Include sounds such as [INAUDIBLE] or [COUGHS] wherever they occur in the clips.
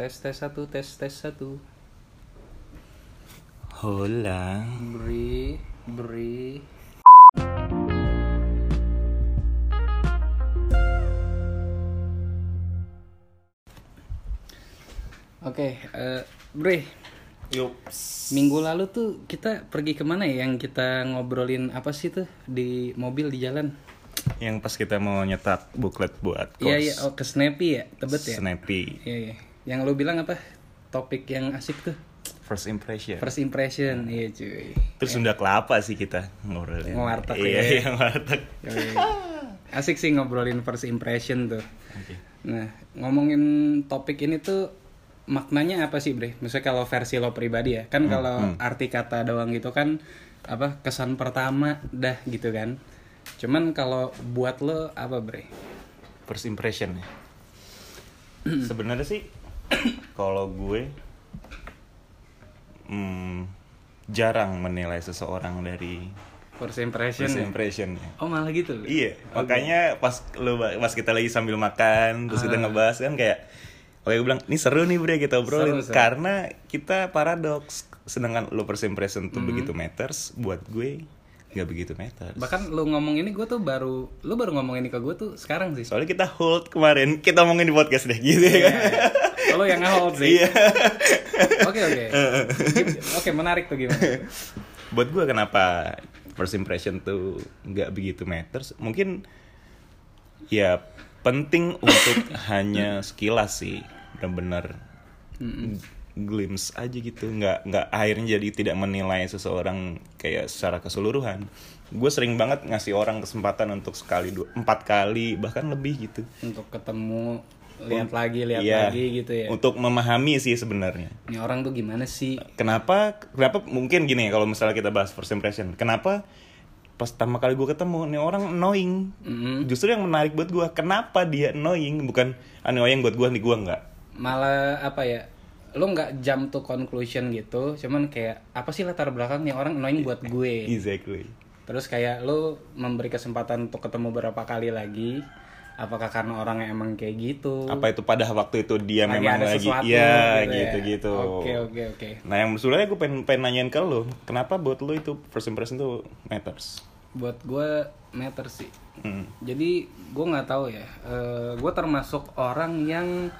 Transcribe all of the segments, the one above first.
Tes tes satu tes tes satu. Hola. Beri beri. Oke, eh, Bre, Yups. minggu lalu tuh kita pergi ke mana ya yang kita ngobrolin apa sih tuh di mobil di jalan? Yang pas kita mau nyetak buklet buat kos. Iya iya, oh ke Snappy ya, tebet ya. Snappy. Iya iya. Yang lo bilang apa? Topik yang asik tuh. First impression. First impression, iya cuy. Terus Sunda kelapa sih kita ngobrolin. Ngewarteg Iya, ya. iya, ngewarteg. Yoi. Asik sih ngobrolin first impression tuh. Oke. Nah, ngomongin topik ini tuh maknanya apa sih, Bre? Misalnya kalau versi lo pribadi ya. Kan kalau arti kata doang gitu kan apa kesan pertama dah gitu kan. Cuman kalau buat lo apa, Bre? First impression ya. [CLEARS THROAT] Sebenarnya sih [COUGHS] kalau gue hmm, jarang menilai seseorang dari First impression. first ya? impression ya. Oh, malah gitu. Lo? Iya, makanya pas lu pas kita lagi sambil makan terus kita ngebahas kan kayak Oke gue bilang, ini seru nih bre kita obrolin Seru, seru. Karena kita paradoks Sedangkan lu first impression tuh begitu matters Buat gue nggak begitu matters Bahkan lu ngomong ini gue tuh baru lu baru ngomong ini ke gue tuh sekarang sih. Soalnya kita hold kemarin Kita omongin di podcast deh gitu ya kan Lo yang nge-hold sih. Iya. Oke oke. [LAUGHS] Oke menarik tuh gimana? Buat gue kenapa first impression tuh nggak begitu matters? Mungkin ya penting untuk [LAUGHS] hanya sekilas sih. Benar-benar glimpse aja gitu. Nggak nggak akhirnya jadi tidak menilai seseorang kayak secara keseluruhan. Gue sering banget ngasih orang kesempatan untuk sekali dua empat kali bahkan lebih gitu. Untuk ketemu lihat lagi lihat Iya, lagi gitu ya. untuk memahami sih sebenarnya Ini orang tuh gimana sih? kenapa kenapa mungkin gini ya kalau misalnya kita bahas first impression kenapa pas pertama kali gue ketemu nih orang annoying Mm-mm. justru yang menarik buat gue kenapa dia annoying bukan annoying buat gue nih gue nggak Malah apa ya? Lu nggak jump to conclusion gitu, cuman kayak apa sih latar belakang nih orang annoying buat gue. exactly Terus kayak lu memberi kesempatan untuk ketemu berapa kali lagi. Apakah karena orang yang emang kayak gitu? apa itu pada waktu itu dia Lagi memang ada lagi sesuatu ya gitu gitu ya. gitu Oke oke oke. nah yang sebenarnya gue pengen, pengen nanyain ke lo kenapa buat lo itu first impression tuh matters Buat gue meter sih. Hmm. Jadi gue nggak tahu ya. gue termasuk orang yang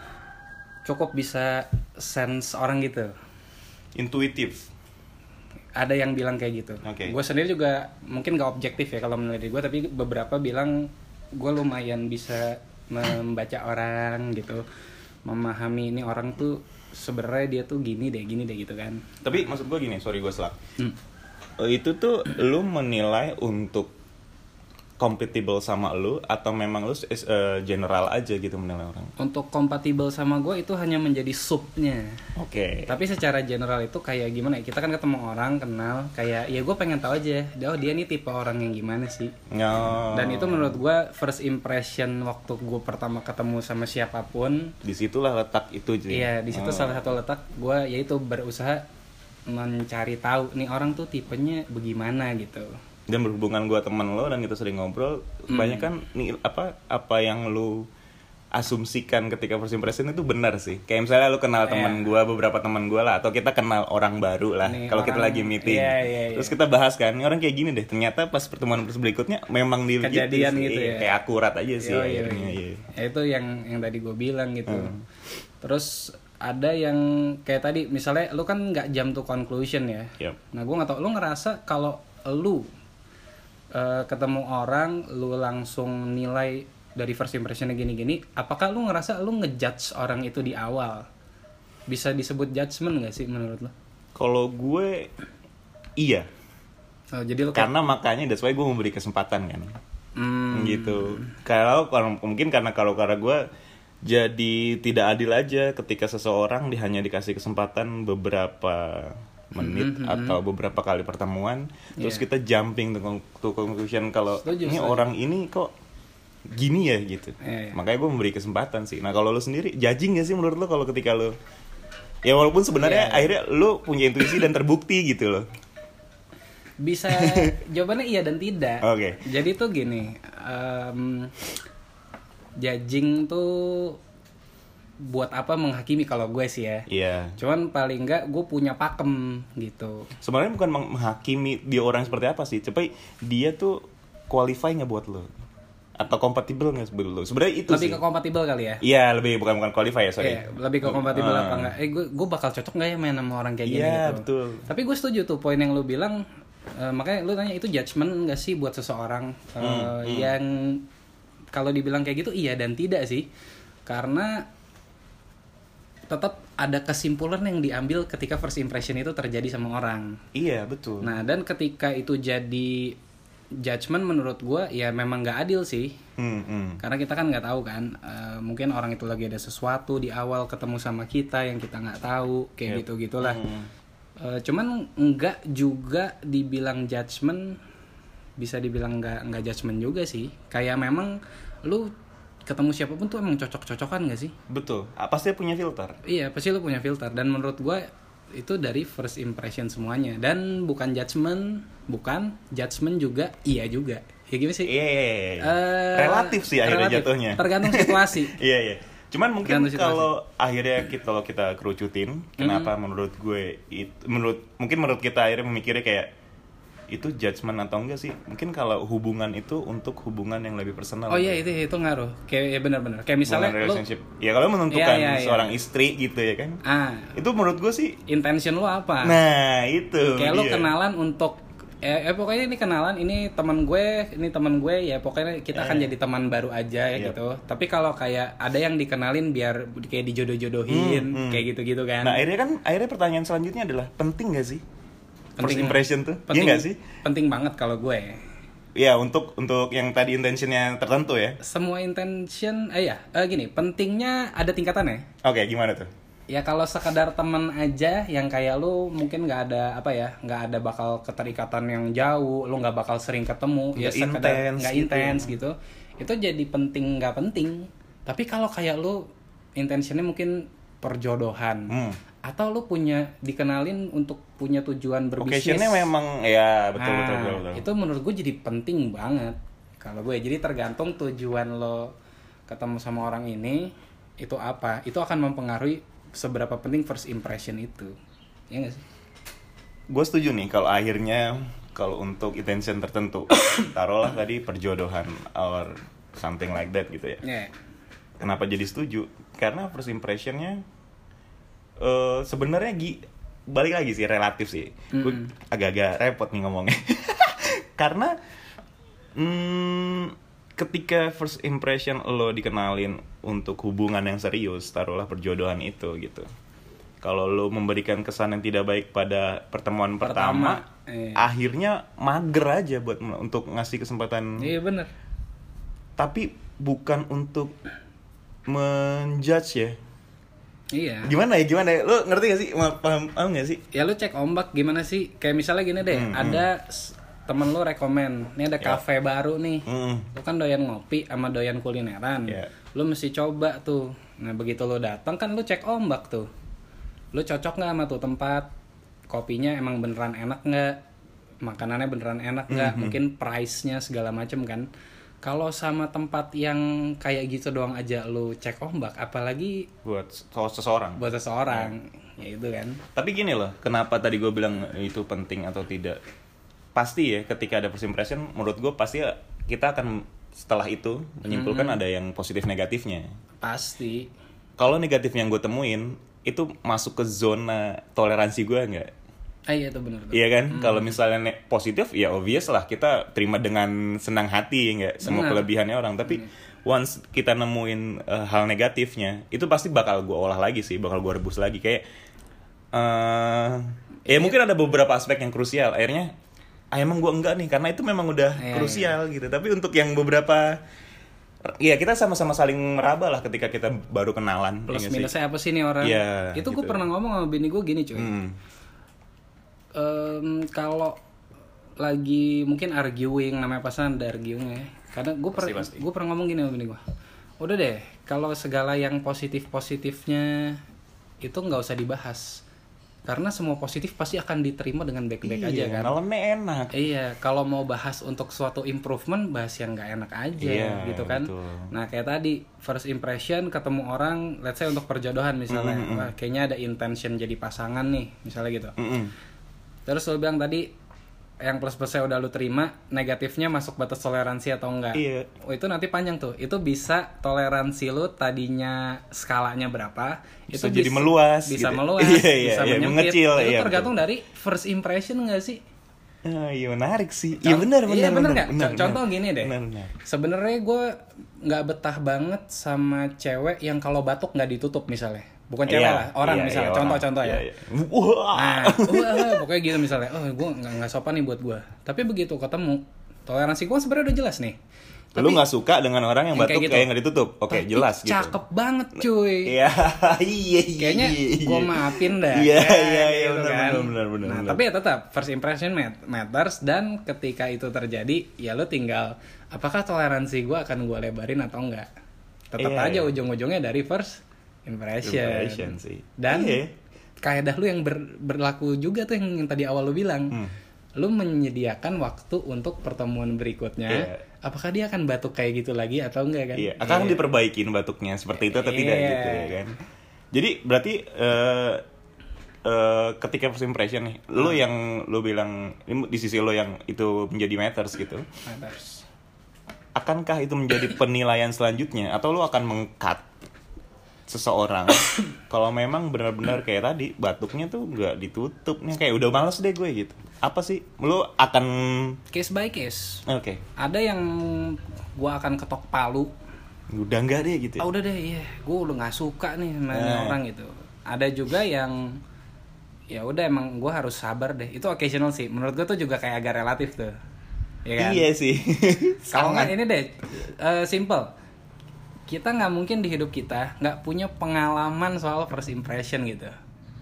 cukup bisa sense orang gitu. intuitif Ada yang bilang kayak gitu. Oke. Gue sendiri juga mungkin gak objektif ya kalau menilai diri gue, tapi beberapa bilang gue lumayan bisa membaca orang gitu, memahami ini orang tuh sebenarnya dia tuh gini deh, gini deh gitu kan. tapi maksud gue gini sorry gue selak Hmm. Eh, itu tuh lu menilai untuk compatible sama lu atau memang lu is- eh, general aja gitu menilai orang Untuk kompatibel sama gue itu hanya menjadi subnya. oke Tapi secara general itu kayak gimana ya? Kita kan ketemu orang, kenal, kayak ya gue pengen tahu aja, oh dia nih tipe orang yang gimana sih. No. Dan itu menurut gue first impression waktu gue pertama ketemu sama siapa pun, di situlah letak itu jadi iya di situ salah satu letak gue yaitu berusaha mencari tahu nih orang tuh tipenya bagaimana gitu. Dan berhubungan gua teman lo dan kita sering ngobrol banyak kan nih apa apa yang lu asumsikan ketika first impression itu benar sih kayak misalnya lu kenal teman gua beberapa teman gua lah atau kita kenal orang baru lah kalau kita lagi meeting iya, iya, iya. terus kita bahas kan ini orang kayak gini deh ternyata pas pertemuan berikutnya memang di Kejadian sih. gitu ya. kayak akurat aja sih Iya, iya, akhirnya, iya. iya. Ya, itu yang yang tadi gue bilang gitu. Terus ada yang kayak tadi misalnya lu kan nggak jam to conclusion ya. Yap. Nah gue nggak tau lu ngerasa kalau lu eh, ketemu orang lu langsung nilai dari first impressionnya gini-gini, apakah lu ngerasa lu ngejudge orang itu di awal? Bisa disebut judgement gak sih menurut lo? kalau gue iya Oh, jadi kayak, karena makanya that's why gue memberi kesempatan kan hmm, gitu kalau mungkin karena kalau karena gue jadi tidak adil aja ketika seseorang hanya dikasih kesempatan beberapa menit atau beberapa kali pertemuan terus Iya. kita jumping to, to conclusion kalau ini setuju. orang ini kok gini ya gitu Iya, iya. makanya gue memberi kesempatan sih nah kalau lo sendiri judging gak sih menurut lo kalau ketika lo ya walaupun sebenarnya Iya. akhirnya lo punya intuisi dan terbukti gitu loh bisa [LAUGHS] jawabannya iya dan tidak. Oke. Jadi tuh gini, em, judging tuh buat apa menghakimi kalau gue sih ya Iya. cuman paling enggak gue punya pakem gitu Sebenarnya bukan meng- menghakimi dia orang seperti apa sih, tapi dia tuh qualify nggak buat lo atau kompatibel nggak sebelum lo. Sebenarnya itu lebih sih. ke kompatibel kali ya Iya lebih bukan bukan qualify ya sorry. Iya, lebih ke kompatibel Ah. apa enggak eh gue gue bakal cocok nggak ya main sama orang kayak gini Iya, gitu betul. tapi gue setuju tuh poin yang lu bilang eh, makanya lu tanya itu judgement nggak sih buat seseorang Eh, Hmm, yang kalau dibilang kayak gitu iya dan tidak sih karena tetap ada kesimpulan yang diambil ketika first impression itu terjadi sama orang Iya betul. nah dan ketika itu jadi judgement menurut gue ya memang nggak adil sih Hmm, hmm. karena kita kan nggak tahu kan eh, mungkin orang itu lagi ada sesuatu di awal ketemu sama kita yang kita nggak tahu kayak Yep. gitu gitulah Hmm. Eh, cuman nggak juga dibilang judgement bisa dibilang nggak nggak judgement juga sih kayak memang lu ketemu siapa pun tuh emang cocok-cocokan gak sih Betul. Ah, Pasti punya filter. iya pasti lu punya filter dan menurut gue itu dari first impression semuanya dan bukan judgement bukan judgement juga iya juga ya gimana sih Iya, iya, iya. Eh, relatif sih akhirnya relatif. jatuhnya. Tergantung situasi. [LAUGHS] Iya iya. Cuman mungkin kalau akhirnya kita kalau kita kerucutin, kenapa menurut gue itu menurut mungkin menurut kita akhirnya memikirnya kayak itu judgement atau enggak sih? Mungkin kalau hubungan itu untuk hubungan yang lebih personal. Oh iya itu itu ngaruh. Kayak ya benar-benar. Kayak misalnya Hubungan lu relationship. Ya kalau menentukan Iya, iya, iya. seorang istri gitu ya kan. ah Itu menurut gue sih intention lu apa? Nah, itu. kayak lu dia. kenalan untuk eh, eh, pokoknya ini kenalan ini teman gue ini teman gue ya pokoknya kita akan Eh. jadi teman baru aja ya Yep. gitu tapi kalau kayak ada yang dikenalin biar kayak dijodoh-jodohin Hmm, hmm. kayak gitu-gitu kan Nah, akhirnya kan akhirnya pertanyaan selanjutnya adalah penting gak sih? First Penting- impression tuh. Iya penting gak sih? penting banget kalau gue Iya, untuk untuk yang tadi intentionnya tertentu ya. semua intention eh ya eh, gini pentingnya ada tingkatannya Oke, gimana tuh? ya kalau sekedar temen aja yang kayak lu mungkin nggak ada apa ya nggak ada bakal keterikatan yang jauh lu nggak bakal sering ketemu ya Nggak sekedar intens nggak gitu intens ya. gitu itu jadi penting nggak penting tapi kalau kayak lu intentionnya mungkin perjodohan Hmm. Atau lu punya dikenalin untuk punya tujuan berbisnis Occasionnya memang ya betul Nah, betul betul. betul. itu menurut gue jadi penting banget kalau gue jadi tergantung tujuan lo ketemu sama orang ini itu apa itu akan mempengaruhi seberapa penting first impression itu ya nggak sih Gue setuju nih kalau akhirnya kalau untuk intention tertentu, [COUGHS] taruhlah tadi perjodohan or something like that gitu ya. ya Kenapa jadi setuju? Karena first impressionnya eh sebenarnya gi balik lagi sih relatif sih. Gue Mm-mm. agak-agak repot nih ngomongnya. [LAUGHS] Karena hmm, ketika first impression lo dikenalin untuk hubungan yang serius, taruhlah perjodohan itu gitu. Kalau lo memberikan kesan yang tidak baik pada pertemuan pertama, Pertama, iya. akhirnya mager aja buat untuk ngasih kesempatan iya bener tapi bukan untuk menjudge ya iya. Gimana ya gimana ya? Lu ngerti gak sih? Paham paham gak sih? Ya lu cek ombak gimana sih? Kayak misalnya gini deh Hmm, ada s- temen lu rekomen ini ada Ya. kafe baru nih. Mm. lu kan doyan ngopi sama doyan kulineran. Ya. lu mesti coba tuh. Nah begitu lu datang kan lu cek ombak tuh. Lu cocok nggak sama tuh tempat? Kopinya emang beneran enak nggak? Makanannya beneran enak nggak? Mhm. mungkin price nya segala macem kan kalau sama tempat yang kayak gitu doang aja lu cek ombak apalagi buat seseorang. Buat seseorang ya itu kan. Tapi gini loh kenapa tadi gue bilang itu penting atau tidak? Pasti ya ketika ada first impression menurut gue pasti kita akan setelah itu menyimpulkan ada yang positif negatifnya. Pasti. Kalau negatif yang gue temuin itu masuk ke zona toleransi gue nggak ah iya itu bener tuh Iya kan, kalau misalnya positif ya obvious lah kita terima dengan senang hati ya nggak semua Benar. kelebihannya orang. Tapi once kita nemuin eh, hal negatifnya, itu pasti bakal gue olah lagi sih, bakal gue rebus lagi kayak. eh ya mungkin ada beberapa aspek yang krusial. Akhirnya, ah emang gue enggak nih karena itu memang udah Iya, krusial gitu. Tapi untuk yang beberapa Iya kita sama-sama saling meraba lah ketika kita baru kenalan. plus ya nggak sih? minusnya apa sih nih orang Iya, itu gue gitu. pernah ngomong sama bini gue gini cuy Hmm. Em, kalau lagi mungkin arguing namanya pasangan ada arguing ya karena gue pernah gue pernah ngomong gini sama bini gue udah deh kalau segala yang positif positifnya itu nggak usah dibahas karena semua positif pasti akan diterima dengan baik-baik aja Iya, kan Ngelemnya enak. Iya, kalau mau bahas untuk suatu improvement, bahas yang nggak enak aja, Iya, gitu kan. betul. Nah, kayak tadi first impression ketemu orang, let's say untuk perjodohan misalnya, wah kayaknya ada intention jadi pasangan nih, misalnya gitu. Mm-mm. Terus lu bilang tadi yang plus plusnya udah lu terima, negatifnya masuk batas toleransi atau enggak? Iya. Oh, itu nanti panjang tuh. Itu bisa toleransi lu tadinya skalanya berapa? Bisa itu jadi meluas Bisa gitu. meluas, [LAUGHS] Iya, iya, bisa iya, menyempit. mengecil, Itu iya, tergantung dari first impression enggak sih? Ah, iya menarik sih. Iya benar benar. Iya bener benar, nggak? Contoh benar. gini deh. Benar benar. Sebenarnya gue nggak betah banget sama cewek yang kalau batuk nggak ditutup misalnya. Bukan cewek Iya, lah, orang iya, misalnya. Contoh-contoh orang. ya. Iya, iya. Wah. Nah, pokoknya gitu misalnya. Oh, gue nggak nggak sopan nih buat gue. Tapi begitu ketemu, toleransi gue sebenarnya udah jelas nih. Lu nggak suka dengan orang yang Yang batuk kayak kayak, gitu. nggak ditutup? Oke, Tapi jelas gitu. Cakep banget cuy. Iya, [LAUGHS] iya, iya. Kayaknya gue maafin dah. Iya, Ya, iya, iya, gitu benar, kan. benar, benar, Nah, benar. tapi ya tetap first impression mat- matters dan ketika itu terjadi, ya lo tinggal apakah toleransi gue akan gue lebarin atau enggak. Tetap Iya, aja iya. ujung-ujungnya dari first impression. Impression sih. Dan Iya. kaedah lu yang ber- berlaku juga tuh yang, yang tadi awal lu bilang. Hmm. Lu menyediakan waktu untuk pertemuan berikutnya. Iya. Apakah dia akan batuk kayak gitu lagi atau enggak kan? Iya, akan diperbaikin batuknya seperti itu atau tidak Iya. gitu ya kan. Jadi berarti eh eh, ketika first impression nih, Hmm. lu yang lu bilang ini di sisi lu yang itu menjadi matters gitu. Matters. Akankah itu menjadi penilaian selanjutnya atau lu akan mengkat seseorang. [COUGHS] Kalau memang benar-benar kayak tadi batuknya tuh nggak ditutup nih kayak udah males deh gue gitu. Apa sih? Lu akan Case by case. oke. Ada yang gua akan ketok palu. Udah nggak deh gitu ya? ah udah deh iya. Gua udah nggak suka nih sama Eh. orang gitu. Ada juga yang ya udah emang gua harus sabar deh. Itu occasional sih. Menurut gua tuh juga kayak agak relatif tuh. Ya kan? Iya sih. [LAUGHS] Kalau nggak ini deh eh, simple kita nggak mungkin di hidup kita nggak punya pengalaman soal first impression gitu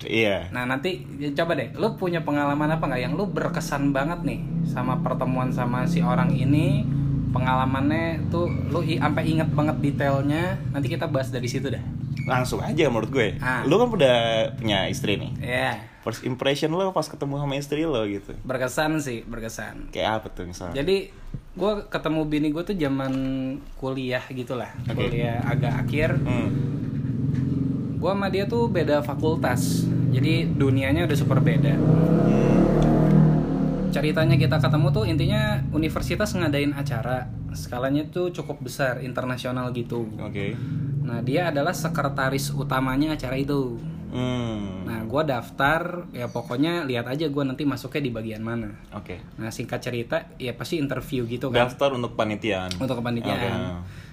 iya Nah nanti ya coba deh, lu punya pengalaman apa nggak yang lu berkesan banget nih sama pertemuan sama si orang ini, pengalamannya tuh lu sampai inget banget detailnya. Nanti kita bahas dari situ dah. Langsung aja menurut gue Ah. lu kan udah punya istri nih Ya, first impression lo pas ketemu sama istri lo gitu berkesan sih, berkesan. kayak apa tuh misalnya Jadi gue ketemu bini gue tuh zaman kuliah gitulah, Oke. kuliah agak akhir. Hmm. Gue sama dia tuh beda fakultas, jadi dunianya udah super beda. ceritanya kita ketemu tuh intinya universitas ngadain acara skalanya tuh cukup besar internasional gitu. Oke. Nah dia adalah sekretaris utamanya acara itu. Hmm. nah gue daftar ya pokoknya lihat aja gue nanti masuknya di bagian mana. Oke. Nah singkat cerita ya pasti interview gitu kan. Daftar untuk panitiaan untuk kepanitiaan. Oke.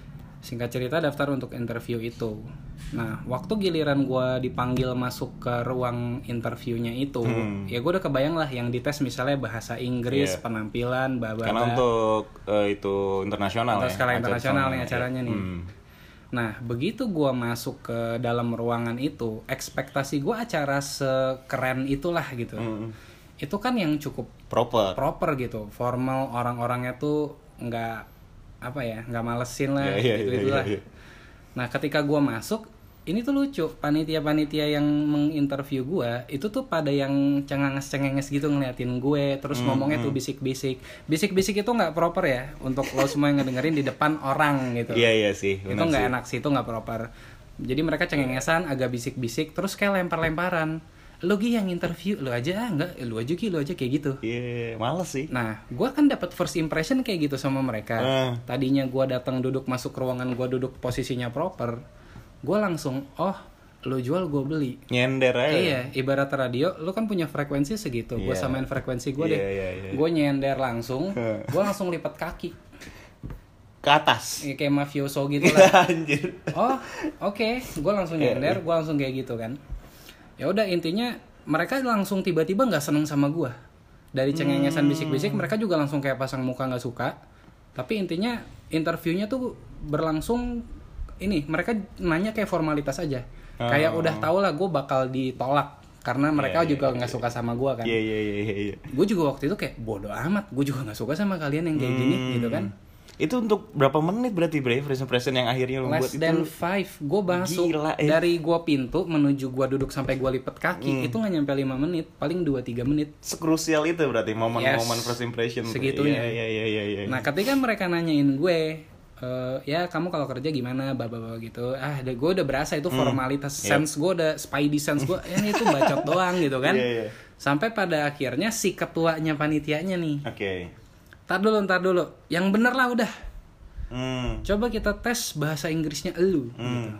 Singkat cerita daftar untuk interview itu nah waktu giliran gue dipanggil masuk ke ruang interviewnya itu Hmm. ya gue udah kebayang lah yang dites misalnya bahasa Inggris Iya. penampilan baba karena untuk eh, itu internasional Untuk ya skala internasional nih ya. acaranya nih. Hmm. Nah, begitu gua masuk ke dalam ruangan itu, ekspektasi gua acara sekeren itulah gitu. Hmm. Itu kan yang cukup proper proper gitu, formal orang-orangnya tuh nggak apa ya, nggak malesin lah Iya, iya, gitu iya, itulah. iya, iya. Nah, ketika gua masuk, ini tuh lucu, panitia-panitia yang menginterview gua itu tuh pada yang cengenges-cengenges gitu ngeliatin gue, terus Hmm, ngomongnya tuh bisik-bisik. Bisik-bisik itu nggak proper ya untuk lo semua yang ngedengerin di depan orang gitu iya iya sih itu nggak enak sih itu nggak proper jadi mereka cengengesan agak bisik-bisik terus kayak lempar-lemparan lu Gi yang interview lu aja ah, nggak lu aja Gi lu aja kayak gitu iya males sih nah gua kan dapat first impression kayak gitu sama mereka Ah. tadinya gua datang duduk masuk ke ruangan gua duduk posisinya proper gua langsung oh lu jual gua beli nyender aja Iya, ibarat radio, lu kan punya frekuensi segitu. Gue Iya. samain frekuensi gue deh. Iya, iya, iya. Gue nyender langsung, gue langsung lipat kaki. ke atas Ya, kayak mafioso gitu lah. anjir oh oke gue langsung Iya, nyender gue langsung kayak gitu kan ya udah intinya mereka langsung tiba-tiba nggak seneng sama gue dari cengengesan bisik-bisik mereka juga langsung kayak pasang muka nggak suka. Tapi intinya interviewnya tuh berlangsung ini mereka nanya kayak formalitas aja. Kayak Oh. udah tau lah gue bakal ditolak karena mereka Iya, iya, juga nggak suka sama gue kan. Iya iya iya iya. Iya. gue juga waktu itu kayak bodoh amat gue juga nggak suka sama kalian yang kayak gini Hmm. gitu kan Itu untuk berapa menit berarti bre first impression yang akhirnya lu buat less itu? than five gue masuk Gila, eh. dari gua pintu menuju gua duduk sampai gua lipet kaki Hmm. itu nggak nyampe lima menit paling 2-3 menit Sekrusial itu berarti momen-momen Yes. first impression. Segitunya. Iya iya iya iya. nah ketika mereka nanyain gue eh, ya kamu kalau kerja gimana bapak-bapak gitu ah gue udah berasa itu formalitas Yep. sense gue udah spidey sense gue ya [LAUGHS] itu bacot doang gitu kan Iya, iya. sampai pada akhirnya si ketuanya panitianya nih Oke. Tar dulu ntar dulu yang bener lah udah Hmm. coba kita tes bahasa Inggrisnya elu gitu.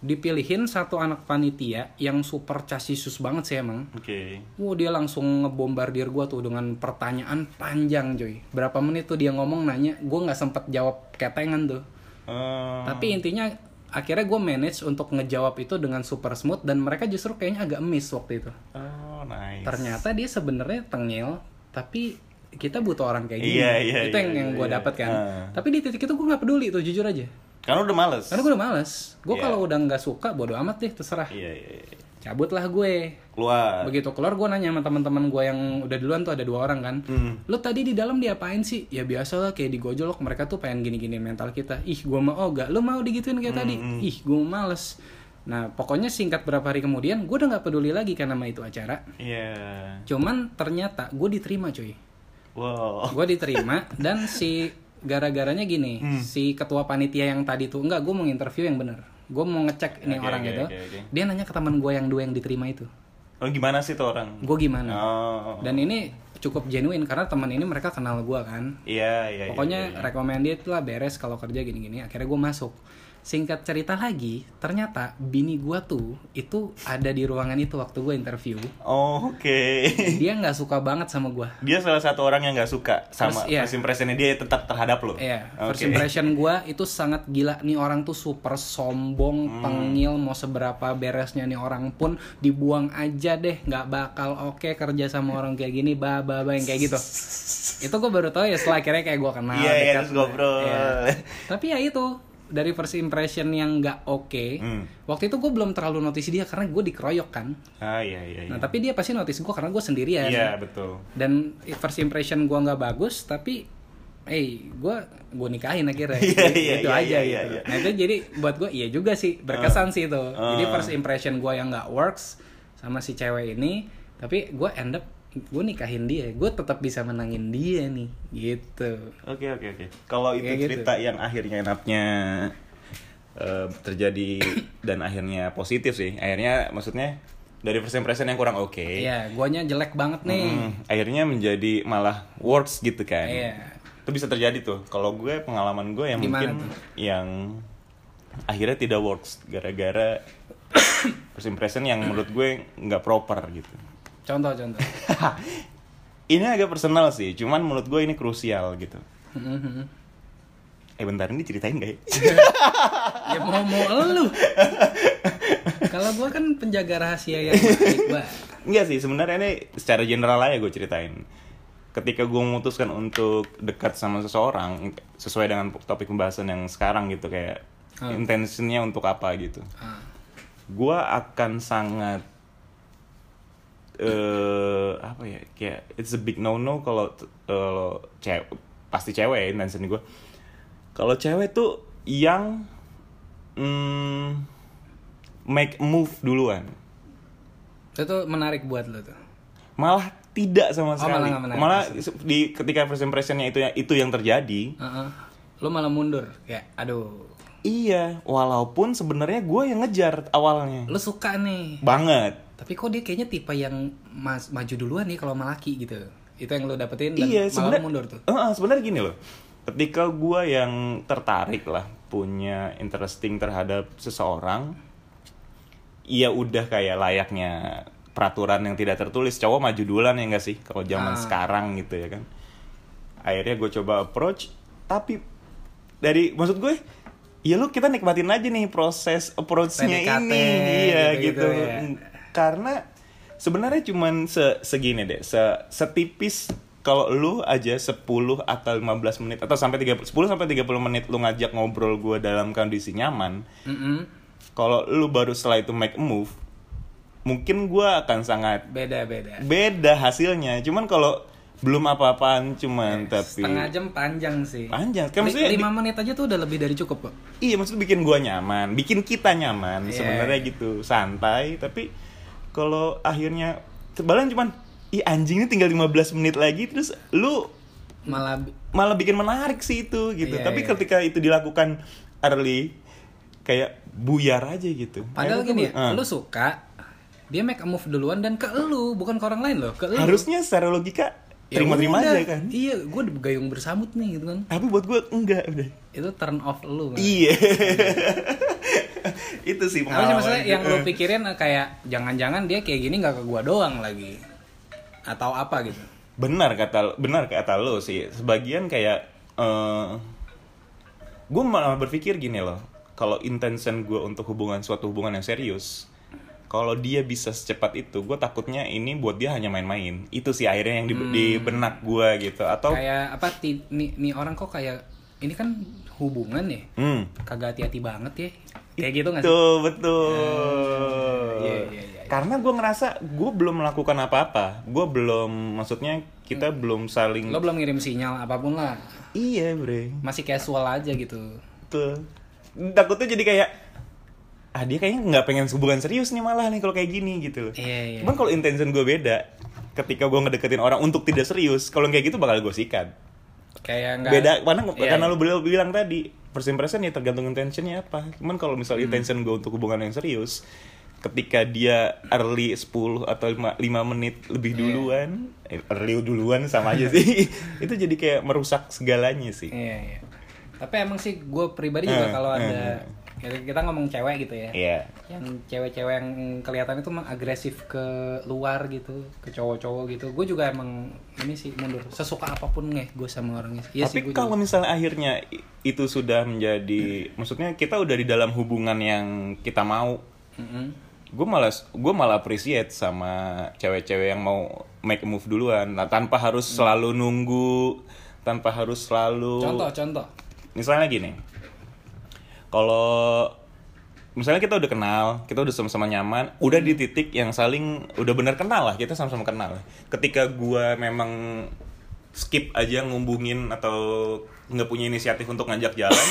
dipilihin satu anak panitia yang super casisus banget sih emang Oke. Wow dia langsung ngebombardir gua tuh dengan pertanyaan panjang coy Berapa menit tuh dia ngomong nanya Gue nggak sempet jawab ketengan tuh Oh. Tapi intinya akhirnya gue manage untuk ngejawab itu dengan super smooth Dan mereka justru kayaknya agak miss waktu itu Oh, nice. Ternyata dia sebenarnya tengil Tapi kita butuh orang kayak gini Iya, iya, Itu yang, iya, yang gue iya. dapat kan Ah. Tapi di titik itu gue nggak peduli tuh jujur aja Karena udah males. Karena gue udah males Gue Iya. kalau udah nggak suka bodo amat deh terserah Iya iya iya. Cabutlah gue Keluar. Begitu keluar gue nanya sama teman-teman gue yang udah duluan tuh ada dua orang kan. Hmm. Lu tadi di dalam diapain sih? Ya biasa lah kayak digojolok mereka tuh pengen gini-gini mental kita. Ih gue mau oh gak lu mau digituin kayak tadi. Hmm, Ih gue males. Nah pokoknya singkat berapa hari kemudian gue udah nggak peduli lagi kan sama itu acara. Iya. Cuman ternyata gue diterima cuy. Wow. Gue diterima dan si gara-garanya gini Hmm. si ketua panitia yang tadi tuh enggak gue mau interview yang bener. Gue mau ngecek ini Oke, orang oke, itu. oke, oke. Dia nanya ke teman gue yang dua yang diterima itu. Oh gimana sih tuh orang? Gue gimana? Oh. Dan ini cukup genuine karena teman ini mereka kenal gua kan. Iya iya. iya, Pokoknya iya, iya. recommended lah beres kalau kerja gini-gini. Akhirnya gue masuk. Singkat cerita lagi, ternyata bini gua tuh itu ada di ruangan itu waktu gue interview. Oh oke. Dia nggak suka banget sama gua. Dia salah satu orang yang nggak suka sama First- iya. first impressionnya dia tetap terhadap lo. Iya, Oke. first impression gua itu sangat gila nih orang tuh super sombong, Hmm. tengil, mau seberapa beresnya nih orang pun dibuang aja deh, nggak bakal oke kerja sama [LAUGHS] orang kayak gini, ba ba ba yang kayak gitu. itu gue baru tahu ya setelah akhirnya kayak gua kenal. Iya, iya, dekat. terus ngobrol. Iya. Tapi ya itu dari first impression yang nggak oke. Hmm. Waktu itu gue belum terlalu notice dia karena gue dikeroyok kan. Ah iya iya. iya. Nah tapi dia pasti notice gue karena gue sendirian Iya betul. dan first impression gua nggak bagus tapi eh gua gue nikahin akhirnya [LAUGHS] Iya, iya, itu iya, aja iya, gitu iya. nah itu jadi buat gue iya juga sih berkesan sih itu jadi Ah. first impression gua yang nggak works sama si cewek ini tapi gue end up gue nikahin dia gue tetap bisa menangin dia nih gitu Oke oke oke. Kalau itu Kayak gitu. cerita yang akhirnya enaknya eh, terjadi [COUGHS] dan akhirnya positif sih. Akhirnya maksudnya dari first impression yang kurang oke. Iya, guanya jelek banget nih Hmm, akhirnya menjadi malah works gitu kan. Iya. Itu bisa terjadi tuh. Kalau gue pengalaman gue yang Gimana mungkin tuh? yang akhirnya tidak works gara-gara [COUGHS] first impression yang menurut gue nggak proper gitu. Contoh contoh [LAUGHS] ini agak personal sih, cuman menurut gue ini krusial gitu. Eh bentar ini ceritain gak ya? [LAUGHS] ya mau mau lu [LAUGHS] kalau gua kan penjaga rahasia yang baik Enggak sih, sebenarnya ini secara general aja gue ceritain. Ketika gue memutuskan untuk dekat sama seseorang sesuai dengan topik pembahasan yang sekarang gitu kayak Hmm. intensinya untuk apa gitu. Ah. Gue akan sangat eh apa ya kayak it's a big no no kalau kalau cewek pasti cewek ya intention gue. Kalau cewek tuh yang mm, make move duluan. itu menarik buat lo tuh malah tidak Oh, sama malah sekali nggak menarik. malah di ketika first impressionnya itu itu yang terjadi Heeh. lo malah mundur kayak aduh iya walaupun sebenarnya gue yang ngejar awalnya lo suka nih banget tapi kok dia kayaknya tipe yang mas maju duluan nih kalau sama laki gitu. Itu yang lo dapetin dan malah iya sebenarnya mundur tuh. Eh, eh, sebenarnya gini loh. Ketika gue yang tertarik lah punya interesting terhadap seseorang iya udah kayak layaknya peraturan yang tidak tertulis. Cowok maju duluan ya enggak sih? Kalau zaman Ah. sekarang gitu ya kan. Akhirnya gue coba approach tapi dari maksud gue ya lu kita nikmatin aja nih proses approach-nya ini. Iya gitu-gitu gitu, ya. Karena sebenarnya cuman se segini deh se setipis kalau lu aja 10 atau 15 menit atau sampai 30 10 sampai 30 menit lu ngajak ngobrol gue dalam kondisi nyaman Mm-mm. kalau lu baru setelah itu make a move mungkin gue akan sangat beda beda beda hasilnya cuman kalau belum apa-apaan cuman tapi Setengah jam panjang sih. panjang kan maksudnya lima menit aja tuh udah lebih dari cukup kok. Iya maksudnya bikin gua nyaman, bikin kita nyaman Iya. sebenarnya gitu, santai. Tapi kalau akhirnya sebalan cuman, ih anjing ini tinggal 15 menit lagi, terus lu Malah malah bikin menarik sih itu gitu. Iya, Tapi iya. ketika itu dilakukan early, kayak buyar aja gitu. padahal Akhirnya gini ya, gua- eh. lu suka dia make a move duluan dan ke lu, bukan ke orang lain loh, ke lu. harusnya secara logika Ya terima-terima udah. aja kan. Iya, gue udah gayung bersambut nih gitu kan. Tapi buat gua enggak udah. Itu turn off lu. kan. Iya. [LAUGHS] [LAUGHS] itu sih Apa sih maksudnya yang lu [LAUGHS] Eh. pikirin kayak jangan-jangan dia kayak gini nggak ke gua doang lagi. Atau apa gitu. benar kata benar kata lo sih sebagian kayak eh gue malah berpikir gini loh kalau intention gue untuk hubungan suatu hubungan yang serius kalau dia bisa secepat itu gue takutnya ini buat dia hanya main-main itu sih akhirnya yang di, di benak gue gitu atau Kayak apa nih, nih orang kok kayak ini kan hubungan ya. hmm Kagak hati-hati banget ya. Kayak gitu nggak sih? betul betul Iya, iya, iya. karena gue ngerasa gue belum melakukan apa-apa gue belum maksudnya kita belum saling Lo belum ngirim sinyal apa pun lah. iya bre Masih casual aja gitu. Betul. Takutnya jadi kayak ah dia kayaknya nggak pengen hubungan serius nih malah nih kalau kayak gini gitu loh. Iya, iya. Cuman kalau intention gue beda, ketika gue ngedeketin orang untuk tidak serius, kalau kayak gitu bakal gue sikat. Kayak nggak Beda, karena Iya, karena lu beliau bilang tadi, first impression ya tergantung intentionnya apa. Cuman kalau Hmm. misalnya intention gue untuk hubungan yang serius, ketika dia early 10 atau 5, menit lebih Iya. duluan, eh, early duluan sama aja sih. [LAUGHS] itu jadi kayak merusak segalanya sih. Iya, iya. Tapi emang sih gue pribadi juga Eh, kalau eh, ada kita- kita ngomong cewek gitu ya. Iya. Yang cewek-cewek yang kelihatan itu emang agresif ke luar gitu, ke cowok-cowok gitu. Gue juga emang ini sih mundur. Sesuka apa pun nih gue sama orangnya. Iya sih Tapi gue kalau juga. misalnya akhirnya itu sudah menjadi, maksudnya kita udah di dalam hubungan yang kita mau, Mm-mm. gue malah gue malah appreciate sama cewek-cewek yang mau make a move duluan, nah, tanpa harus selalu nunggu, tanpa harus selalu. Contoh, contoh. Misalnya gini, kalau misalnya kita udah kenal, kita udah sama-sama nyaman, udah di titik yang saling udah bener kenal lah, kita sama-sama kenal. Ketika gua memang skip aja ngumbungin atau nggak punya inisiatif untuk ngajak jalan,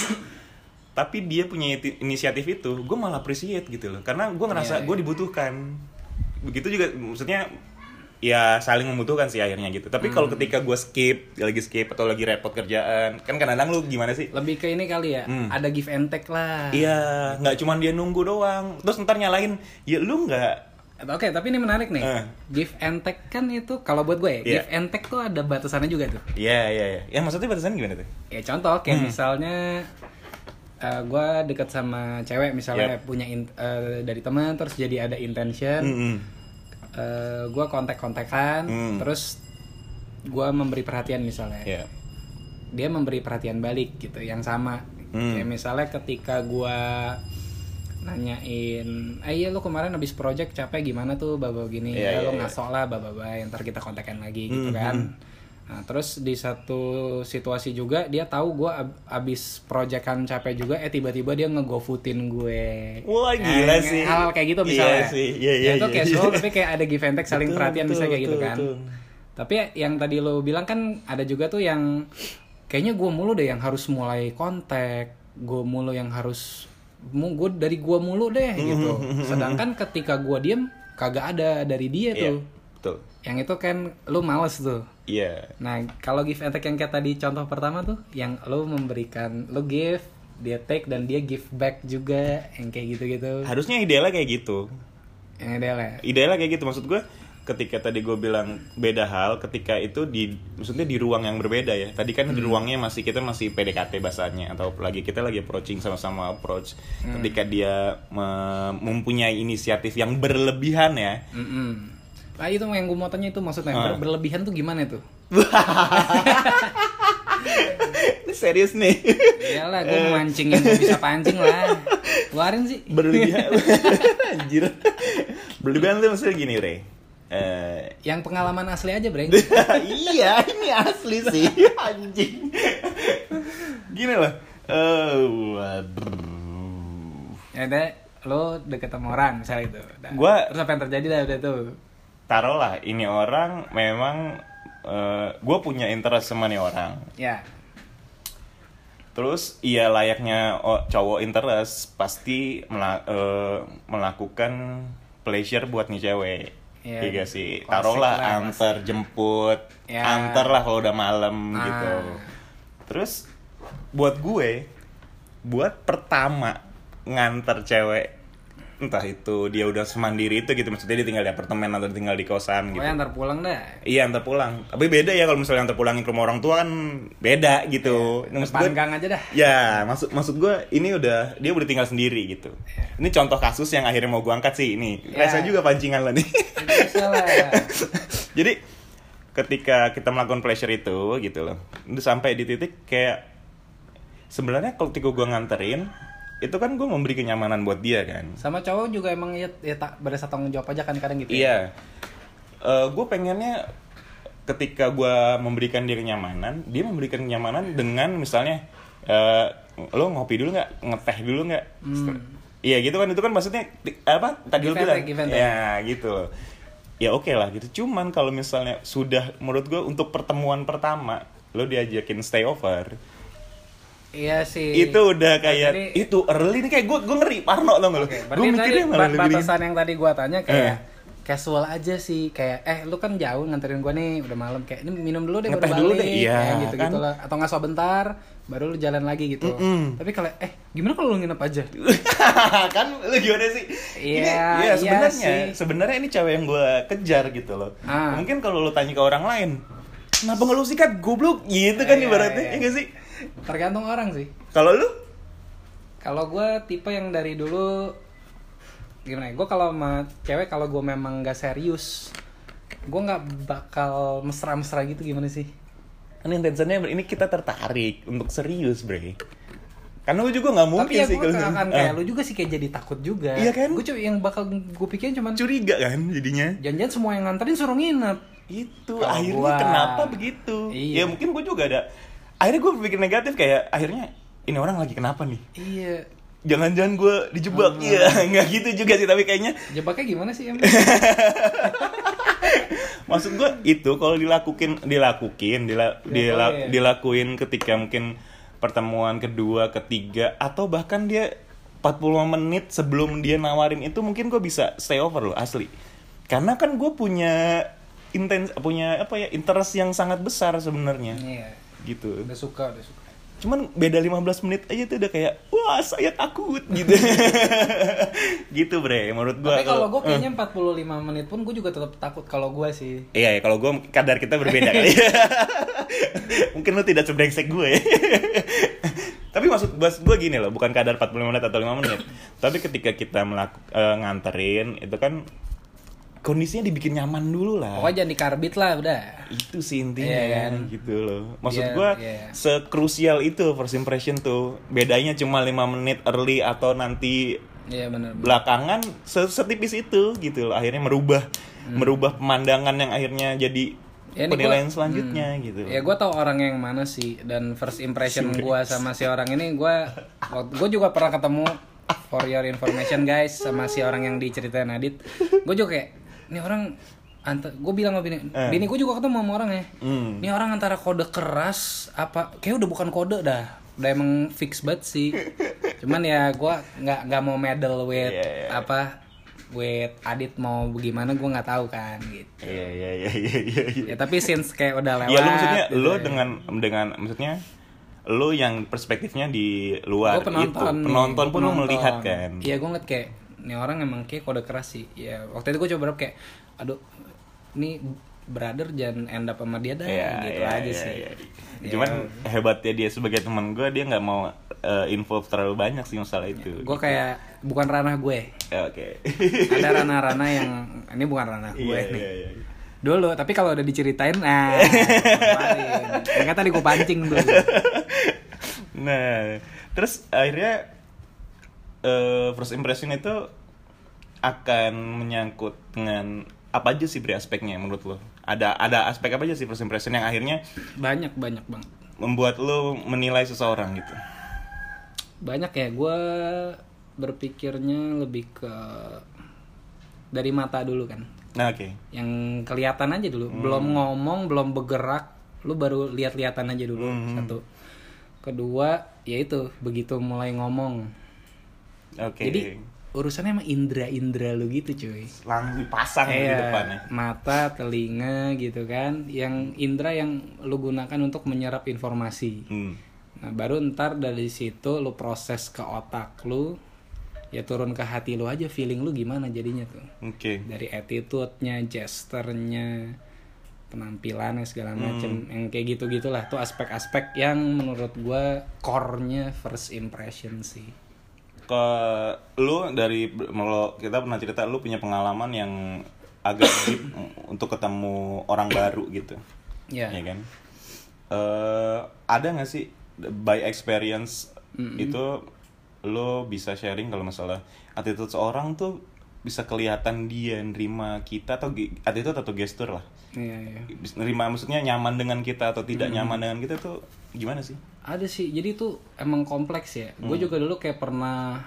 [COUGHS] tapi dia punya inisiatif itu, gue malah appreciate gitu loh, karena gue ngerasa Iya, gue dibutuhkan. Begitu juga, maksudnya ya saling membutuhkan sih akhirnya gitu. Tapi kalau ketika gue skip, lagi skip atau lagi repot kerjaan, kan kadang-kadang lu gimana sih? Lebih ke ini kali ya. Hmm. Ada give and take lah. Iya, nggak cuman dia nunggu doang. Terus ntar nyalain, ya lu nggak. Oke, tapi ini menarik nih. Eh. Give and take kan itu kalau buat gue ya, Iya. give and take tuh ada batasannya juga tuh. Iya, iya, iya. Ya maksudnya batasan gimana tuh? Ya contoh kayak Hmm. misalnya eh gue deket sama cewek misalnya Yep. punya in- eh, dari teman terus jadi ada intention, Mm-mm. gue kontak-kontakan, Hmm. terus gue memberi perhatian misalnya, Iya. dia memberi perhatian balik gitu yang sama. Hmm. Kayak misalnya ketika gue nanyain, eh iya lu kemarin habis project capek gimana tuh baba gini, Iya, ya iya, lu iya. ngasok lah baba ntar kita kontekan lagi gitu Hmm, kan. Nah, terus di satu situasi juga dia tahu gue abis proyekan capek juga, eh tiba-tiba dia ngegofutin gue. Wah, gila yang- sih. Hal kayak gitu Iya misalnya. sih, iya, iya, Ya, itu iya, casual iya. tapi kayak ada give and take saling Betul, perhatian betul, kayak gitu betul, kan. betul. Tapi yang tadi lo bilang kan ada juga tuh yang kayaknya gue mulu deh yang harus mulai kontak, gue mulu yang harus gue dari gue mulu deh gitu. Sedangkan ketika gue diem kagak ada dari dia Iya, tuh. betul. Yang itu kan lu males tuh. Iya. Nah, kalau give and take yang kayak tadi contoh pertama tuh, yang lo memberikan, lo give, dia take dan dia give back juga, yang kayak gitu-gitu. Harusnya idealnya kayak gitu. Yang idealnya. Idealnya kayak gitu maksud gue ketika tadi gue bilang beda hal ketika itu di maksudnya di ruang yang berbeda ya tadi kan Hmm. di ruangnya masih kita masih PDKT bahasanya atau lagi kita lagi approaching sama-sama approach Hmm. ketika dia me- mempunyai inisiatif yang berlebihan ya Mm-mm. Nah itu yang gue mau tanya itu maksudnya Ah. ber- berlebihan tuh gimana tuh? [LAUGHS] Ini serius nih Iyalah gue mau mancing yang bisa pancing lah. Keluarin sih. berlebihan [LAUGHS] anjir berlebihan tuh maksudnya gini Re Eh, Yang pengalaman asli aja, Breng. [LAUGHS] iya ini asli sih anjing gini loh Eh, waduh. ya udah, lo deket sama orang misalnya itu. Gua- terus apa yang terjadi dah udah tuh. Taruhlah ini orang memang gue punya interest sama nih orang Ya. terus iya layaknya oh, cowok interest pasti mela- eh, melakukan pleasure buat nih cewek Iya, Iya gak sih taruhlah lah, antar jemput Ya. antar lah kalau udah malam Ah. gitu terus buat gue buat pertama nganter cewek entah itu dia udah semandiri itu gitu maksudnya dia tinggal di apartemen atau tinggal di kosan gitu Pokoknya antar pulang dah. Iya antar pulang. Tapi beda ya kalau misalnya antar pulangin ke rumah orang tua kan beda gitu. Ini maksud gue, aja dah. ya maksud maksud gue ini udah dia udah tinggal sendiri gitu. Ini contoh kasus yang akhirnya mau gue angkat sih ini. Ya. Rasa juga pancingan lo nih. Lah. [LAUGHS] Jadi ketika kita melakukan pleasure itu gitu loh, itu sampai di titik kayak sebenarnya kalau ketika gue nganterin itu kan gue memberi kenyamanan buat dia kan. Sama cowok juga emang ya, ya tak berasa tanggung jawab aja kan kadang gitu. ya. Iya. gue pengennya ketika gue memberikan dia kenyamanan, dia memberikan kenyamanan dengan misalnya eh, lo ngopi dulu nggak, ngeteh dulu nggak, Hmm. Iya gitu kan itu kan maksudnya apa tadi lo bilang, take. ya gitu loh. Ya oke lah gitu. Cuman kalau misalnya sudah menurut gue untuk pertemuan pertama lo diajakin stay over, Iya sih. itu udah kayak Jadi- itu early nih kayak gue gue ngeri parno tau gak lo? Oke, gue tadi mikirnya malah lebih batasan yang tadi gua tanya kayak Eh. casual aja sih kayak eh lu kan jauh nganterin gua nih udah malam kayak ini minum dulu deh baru Ngeteh dulu deh, iya, kayak gitu gitu kan? lah atau nggak sebentar baru lu jalan lagi gitu Mm-mm. tapi kalau eh gimana kalau lu nginep aja [LAUGHS] kan lu gimana sih? Iya, Ini- iya iya sebenarnya sih. sebenarnya ini cewek yang gue kejar gitu loh. Ah. Mungkin kalau lu tanya ke orang lain, kenapa nggak lu sikat goblok gitu kan Iya, ibaratnya, iya. iya nggak sih? Tergantung orang sih Kalau lu? kalau gua tipe yang dari dulu gimana ya gue kalau sama cewek kalau gue memang nggak serius gue nggak bakal mesra-mesra gitu gimana sih Kan intensinya ini kita tertarik untuk serius bre. Karena lu juga nggak mungkin tapi ya sih gue kalau akan kayak lu juga sih kayak jadi takut juga Iya kan? gue cuma yang bakal gue pikirin cuman curiga kan jadinya. janjian semua yang nganterin suruh nginep Itu Kalau akhirnya gua- kenapa begitu? Iya. Ya mungkin gue juga ada. Akhirnya gue berpikir negatif kayak akhirnya ini orang lagi kenapa nih? iya Jangan-jangan gue dijebak Hmm. Iya, [LAUGHS] nggak gitu juga sih tapi kayaknya jebaknya gimana sih emang [LAUGHS] maksud gue itu kalau dilakuin dilakuin dila, dila- Dilakuin. dilakuin ketika mungkin pertemuan kedua ketiga atau bahkan dia 45 menit sebelum dia nawarin itu mungkin gue bisa stay over loh asli karena kan gue punya intens punya apa ya interest yang sangat besar sebenarnya iya gitu udah suka udah suka cuman beda 15 menit aja tuh udah kayak wah saya takut gitu [LAUGHS] gitu bre menurut gue tapi kalau gue kayaknya 45 menit pun gue juga tetap takut kalau gue sih Iya, ya, kalau gue kadar kita berbeda kali. [LAUGHS] Mungkin lo tidak sebrengsek gue. [LAUGHS] Tapi maksud bas gue gini loh, bukan kadar 45 menit atau 5 menit. Tapi ketika kita melaku, eh, nganterin, itu kan kondisinya dibikin nyaman dulu lah. pokoknya jangan dikarbit lah udah Itu sih intinya Iya kan? gitu loh. Maksud Iya, gue iya. sekrusial itu first impression tuh. Bedanya cuma 5 menit early atau nanti iya benar belakangan se- setipis itu gitu loh akhirnya merubah merubah pemandangan yang akhirnya jadi Hmm. Ya, penilaian gua- selanjutnya gitu Ya gue tau orang yang mana sih dan first impression gue sama si orang ini gue gue juga pernah ketemu for your information guys sama si orang yang diceritain Adit gue juga kayak ini orang antar gue bilang sama bini Eh. bini gue juga ketemu sama orang ya Hmm. ini orang antara kode keras apa kayak udah bukan kode dah udah emang fix banget sih cuman ya gue nggak nggak mau medal with Iya, iya. apa with Adit mau bagaimana gue nggak tahu kan gitu Iya iya iya iya iya. iya. ya tapi since kayak udah lewat Ya lu maksudnya gitu lu ya. dengan dengan maksudnya lu yang perspektifnya di luar Gua penonton itu penonton pun lu melihat kan. Iya gue ngeliat kayak ini orang emang kayak kode keras sih. Ya waktu itu gue coba kayak, aduh, ini brother jangan end up sama dia dah, Iya, gitu iya, aja iya, sih. iya. Ya, Cuman hebatnya dia sebagai teman gue dia nggak mau eh, involve terlalu banyak sih masalah itu. gue kayak bukan ranah gue. Ya, Oke. [LAUGHS] Ada ranah-ranah yang ini bukan ranah gue Iya nih. iya iya. Dulu, tapi kalau udah diceritain, [LAUGHS] nah, kemarin. Enggak tadi gue pancing dulu. Nah, terus akhirnya eh, first impression itu akan menyangkut dengan apa aja sih bre aspeknya menurut lo? Ada ada aspek apa aja sih first impression yang akhirnya Banyak banyak bang. membuat lo menilai seseorang gitu? Banyak ya, gue berpikirnya lebih ke dari mata dulu kan. Nah, oke. yang kelihatan aja dulu belum ngomong belum bergerak lu baru lihat-lihatan aja dulu satu kedua yaitu begitu mulai ngomong Oke. jadi urusannya emang indra-indra lu gitu cuy. Langsung dipasang di Iya, depannya. mata telinga gitu kan. Yang indra yang lu gunakan untuk menyerap informasi. Hmm. nah baru ntar dari situ lu proses ke otak lu ya turun ke hati lu aja feeling lu gimana jadinya tuh. Oke. dari attitude-nya, gesturnya, penampilannya segala macem. Yang kayak gitu gitulah tuh aspek-aspek yang menurut gua core-nya first impression sih Ke lu dari kalau kita pernah cerita lu punya pengalaman yang agak [COUGHS] deep untuk ketemu orang baru gitu. ya ya kan? Eh ada nggak sih by experience itu lo bisa sharing kalau masalah attitude seorang tuh bisa kelihatan dia nerima kita atau attitude atau gestur lah. Iya iya. Nerima maksudnya nyaman dengan kita atau tidak nyaman dengan kita tuh gimana sih? Ada sih jadi tuh emang kompleks ya. Gue juga dulu kayak pernah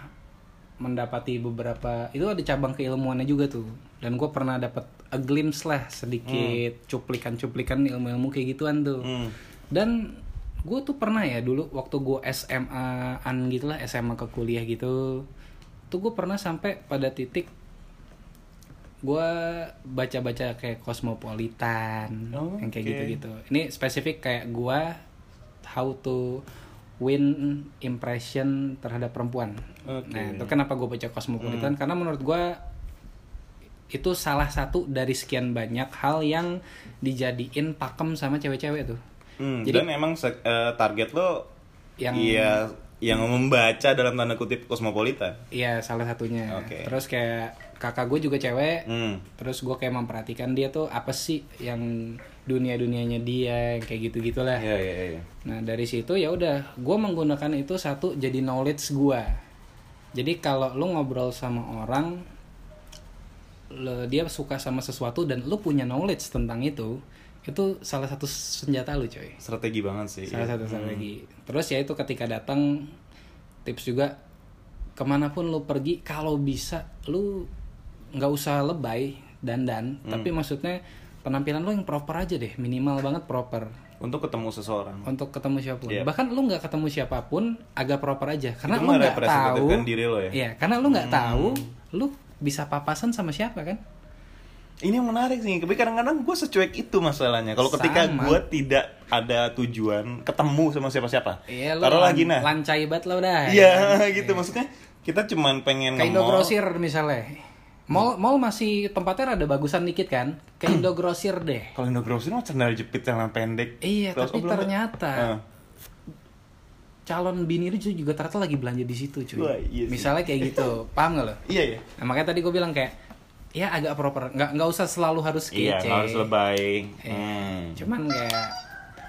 mendapati beberapa itu ada cabang keilmuannya juga tuh. Dan gue pernah dapat a glimpse lah sedikit cuplikan-cuplikan ilmu-ilmu kayak gituan tuh. Hmm. dan gue tuh pernah ya dulu waktu gue SMA an gitulah SMA ke kuliah gitu tuh gue pernah sampai pada titik gue baca-baca kayak Cosmopolitan Oh, yang kayak oke. gitu-gitu ini spesifik kayak gue how to win impression terhadap perempuan Oke. nah itu kenapa gue baca Cosmopolitan karena menurut gue itu salah satu dari sekian banyak hal yang dijadiin pakem sama cewek-cewek tuh Hmm, Jadi- dan emang se- eh, target lo Yang- iya yang membaca dalam tanda kutip kosmopolitan Iya salah satunya. Oke. Terus kayak kakak gue juga cewek. hmm. Terus gue kayak memperhatikan dia tuh apa sih yang dunia dunianya dia yang kayak gitu gitulah. Iya, iya, iya. Nah dari situ ya udah gue menggunakan itu satu jadi knowledge gue. Jadi kalau lu ngobrol sama orang, le- dia suka sama sesuatu dan lu punya knowledge tentang itu, itu salah satu senjata lu coy. strategi banget sih salah iya. satu strategi terus ya itu ketika datang tips juga ke mana pun lu pergi kalau bisa lu nggak usah lebay dandan. Tapi maksudnya penampilan lu yang proper aja deh minimal banget proper. Untuk ketemu seseorang. Untuk ketemu siapa pun. Iya. bahkan lu nggak ketemu siapa pun agak proper aja. Karena Itu lu nggak tahu. diri lo ya? iya karena lu nggak tahu lu bisa papasan sama siapa kan? Ini yang menarik sih, tapi kadang-kadang gue secuek itu masalahnya. Kalau ketika gue tidak ada tujuan ketemu sama siapa-siapa, iya lu taruh lagi nah, lancai banget lo dah iya [LAUGHS] gitu. Maksudnya kita cuman pengen Kayak nge-mall. Indogrosir misalnya. Mall mall masih tempatnya ada bagusan dikit kan? Kayak Indogrosir deh. Kalau Indogrosir mah sandal jepit celana pendek. Iya, Terus, tapi oh, ternyata Ah. calon bini itu juga ternyata lagi belanja di situ, cuy. Wah, iya sih. Misalnya kayak gitu, [LAUGHS] paham gak lo? Iya ya. Nah, makanya tadi gue bilang kayak ya agak proper, nggak nggak usah selalu harus kece. Iya, harus lebay. Iya. Hmm. Cuman kayak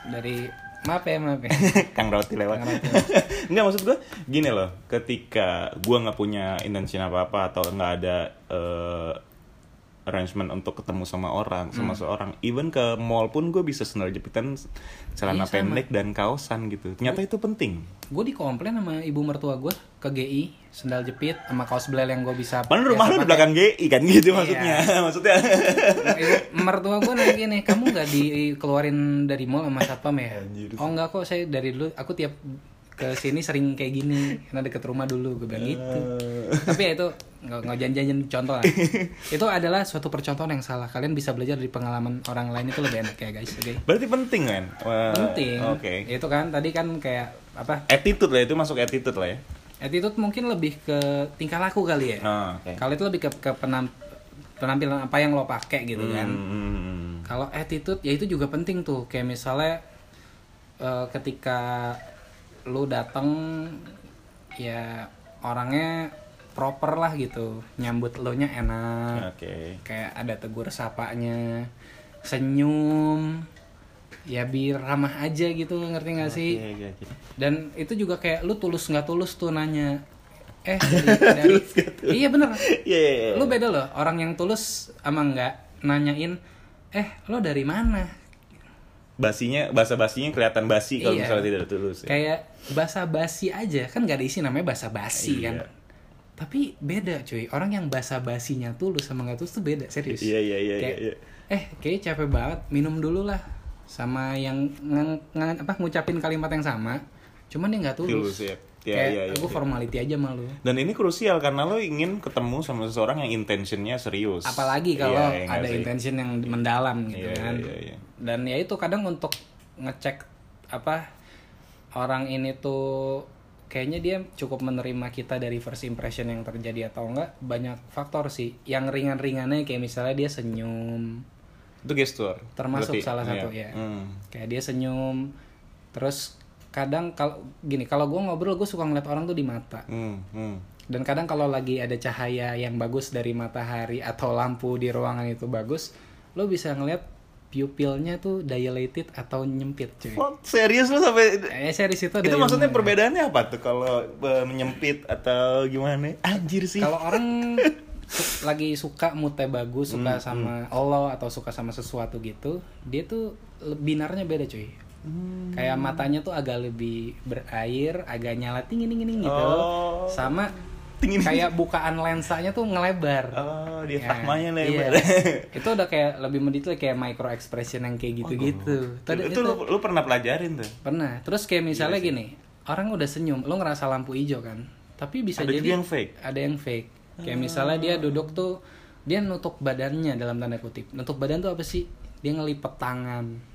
dari maaf ya maaf ya. [LAUGHS] Kang Roti lewat. Kang Roti. [LAUGHS] Enggak maksud gue gini loh, ketika gue nggak punya intensi apa apa atau nggak ada eh, arrangement untuk ketemu sama orang, Hmm. sama seorang, even ke mall pun gue bisa sandal jepitan, celana Iya, pendek dan kaosan gitu. Ternyata itu penting. gue dikomplain sama ibu mertua gue ke GI sendal jepit sama kaos belel yang gue bisa. Padahal rumah lu di belakang GI kan gitu Iya. maksudnya. [LAUGHS] maksudnya. Ibu mertua gue nanya gini, kamu nggak dikeluarin dari mall sama satpam ya? Anjir. Oh enggak kok, saya dari dulu aku tiap ke sini sering kayak gini karena deket rumah dulu gue bilang gitu. Tapi ya itu nggak janjian contoh lah. [LAUGHS] itu adalah suatu percontohan yang salah. Kalian bisa belajar dari pengalaman orang lain itu lebih enak ya guys, oke? Berarti penting kan? Wah, Penting. Oke. Itu kan tadi kan kayak apa? Attitude lah itu masuk attitude lah ya. Attitude mungkin lebih ke tingkah laku kali ya. Oh, oke. Kalau itu lebih ke, ke penam- penampilan apa yang lo pakai gitu kan. Hmm. Kalau attitude ya itu juga penting tuh. Kayak misalnya eh, ketika lu datang ya orangnya proper lah gitu. Nyambut lo nya enak. Oke. Kayak ada tegur sapanya, senyum. Ya biar ramah aja gitu, ngerti gak sih? Oke, oke, oke. Dan itu juga kayak lu tulus nggak tulus tuh nanya. Eh [LAUGHS] dari, dari Iya bener. Iya, iya, iya. Lu beda loh, orang yang tulus sama nggak nanyain, eh lo dari mana? Basinya, bahasa basinya kelihatan basi kalau Iya. misalnya tidak tulus. Ya. Kayak basa basi aja kan gak ada isi namanya basa basi Iya. kan. tapi beda cuy orang yang basa basinya tulus sama nggak tulus tuh beda serius Iya, iya, iya, Kayak, iya, iya. eh kayak capek banget minum dulu lah sama yang nge- nge- apa ngucapin kalimat yang sama cuman dia nggak tulus, Tulus, ya. Ya, kayak ya, ya, gue ya. formality aja malu Dan ini krusial karena lo ingin ketemu sama seseorang yang intentionnya serius. apalagi kalau Iya, iya nggak ada intention yang mendalam gitu Iya, kan iya, iya. Dan ya itu kadang untuk ngecek apa orang ini tuh kayaknya dia cukup menerima kita dari first impression yang terjadi atau enggak banyak faktor sih yang ringan-ringannya kayak misalnya dia senyum Itu gestur. termasuk Berarti, salah satu iya. ya Hmm. kayak dia senyum terus kadang kalau gini kalau gue ngobrol gue suka ngeliat orang tuh di mata Hmm, hmm. dan kadang kalau lagi ada cahaya yang bagus dari matahari atau lampu di ruangan itu bagus lo bisa ngeliat pupilnya tuh dilated atau nyempit cuy Oh, serius lo sampai eh series itu ada itu maksudnya perbedaannya apa tuh kalau eh, menyempit atau gimana? Anjir sih. kalau orang [LAUGHS] su- lagi suka moodnya bagus suka sama Allah atau suka sama sesuatu gitu dia tuh binarnya beda cuy kayak matanya tuh agak lebih berair agak nyala tinggi tinggi gitu Oh. sama Tinggi- kayak bukaan lensanya tuh ngelebar Oh, dia Ya, fakmanya iya. lebar. [LAUGHS] itu udah kayak lebih mendetail kayak micro expression yang kayak gitu-gitu. Tadi itu lu, lu pernah pelajarin tuh. pernah. Terus kayak misalnya Iya gini, orang udah senyum, lo ngerasa lampu hijau kan? Tapi bisa Ada jadi juga yang fake. Ada yang fake. Kayak misalnya dia duduk tuh dia nutup badannya dalam tanda kutip. Nutup badan tuh apa sih? Dia ngelipet tangan.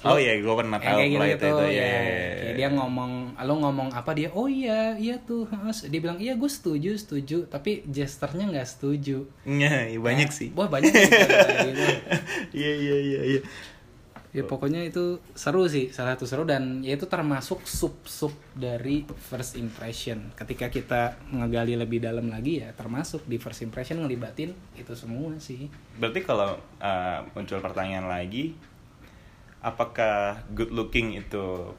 Oh iya, gue pernah tahu kayak gitu, gitu itu, itu. ya. Kayak iya. dia ngomong, lo ngomong apa dia? Oh iya, iya tuh. Dia bilang iya gue setuju, setuju. Tapi gesternya nggak setuju. Iya, iya, banyak Nah, sih. Wah banyak kayak gitu. [LAUGHS] Iya, iya, iya, iya. Ya pokoknya itu seru sih, salah satu seru dan ya itu termasuk sub-sub dari first impression. Ketika kita ngegali lebih dalam lagi ya termasuk di first impression ngelibatin itu semua sih. Berarti kalau uh, muncul pertanyaan lagi, apakah good looking itu,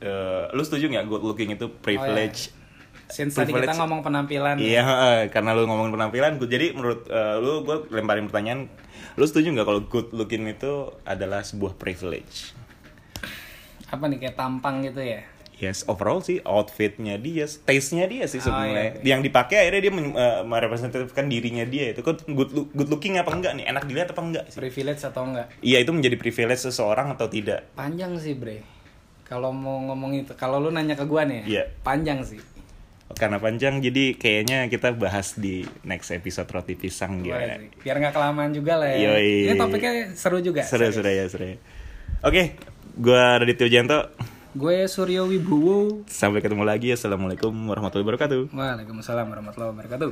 uh, lu setuju nggak good looking itu privilege? Since tadi kita ngomong penampilan Iya, eh, karena lu ngomongin penampilan, gua- jadi menurut eh, lu, gue lemparin pertanyaan, lu setuju nggak kalau good looking itu adalah sebuah privilege? apa nih kayak tampang gitu ya. Yes, overall sih outfitnya dia, taste-nya dia sih Oh, sebenarnya. iya. Yang dipakai akhirnya dia men- eh, merepresentatifkan dirinya dia. Itu kan good, look- good looking apa enggak nih? Enak dilihat apa enggak sih? Privilege atau enggak? Iya, itu menjadi privilege seseorang atau tidak? Panjang sih, Bre. Kalau mau ngomong itu, kalau lu nanya ke gua nih, ya, Iya. panjang sih. Karena panjang, jadi kayaknya kita bahas di next episode roti pisang sih. Biar nggak kelamaan juga lah ya. Yoi. Ini topiknya seru juga. Seru, seru ya, seru ya. Oke, gua Radityo Janto. Gue Suryo Wibowo. Sampai ketemu lagi. Assalamualaikum warahmatullahi wabarakatuh. Waalaikumsalam warahmatullahi wabarakatuh.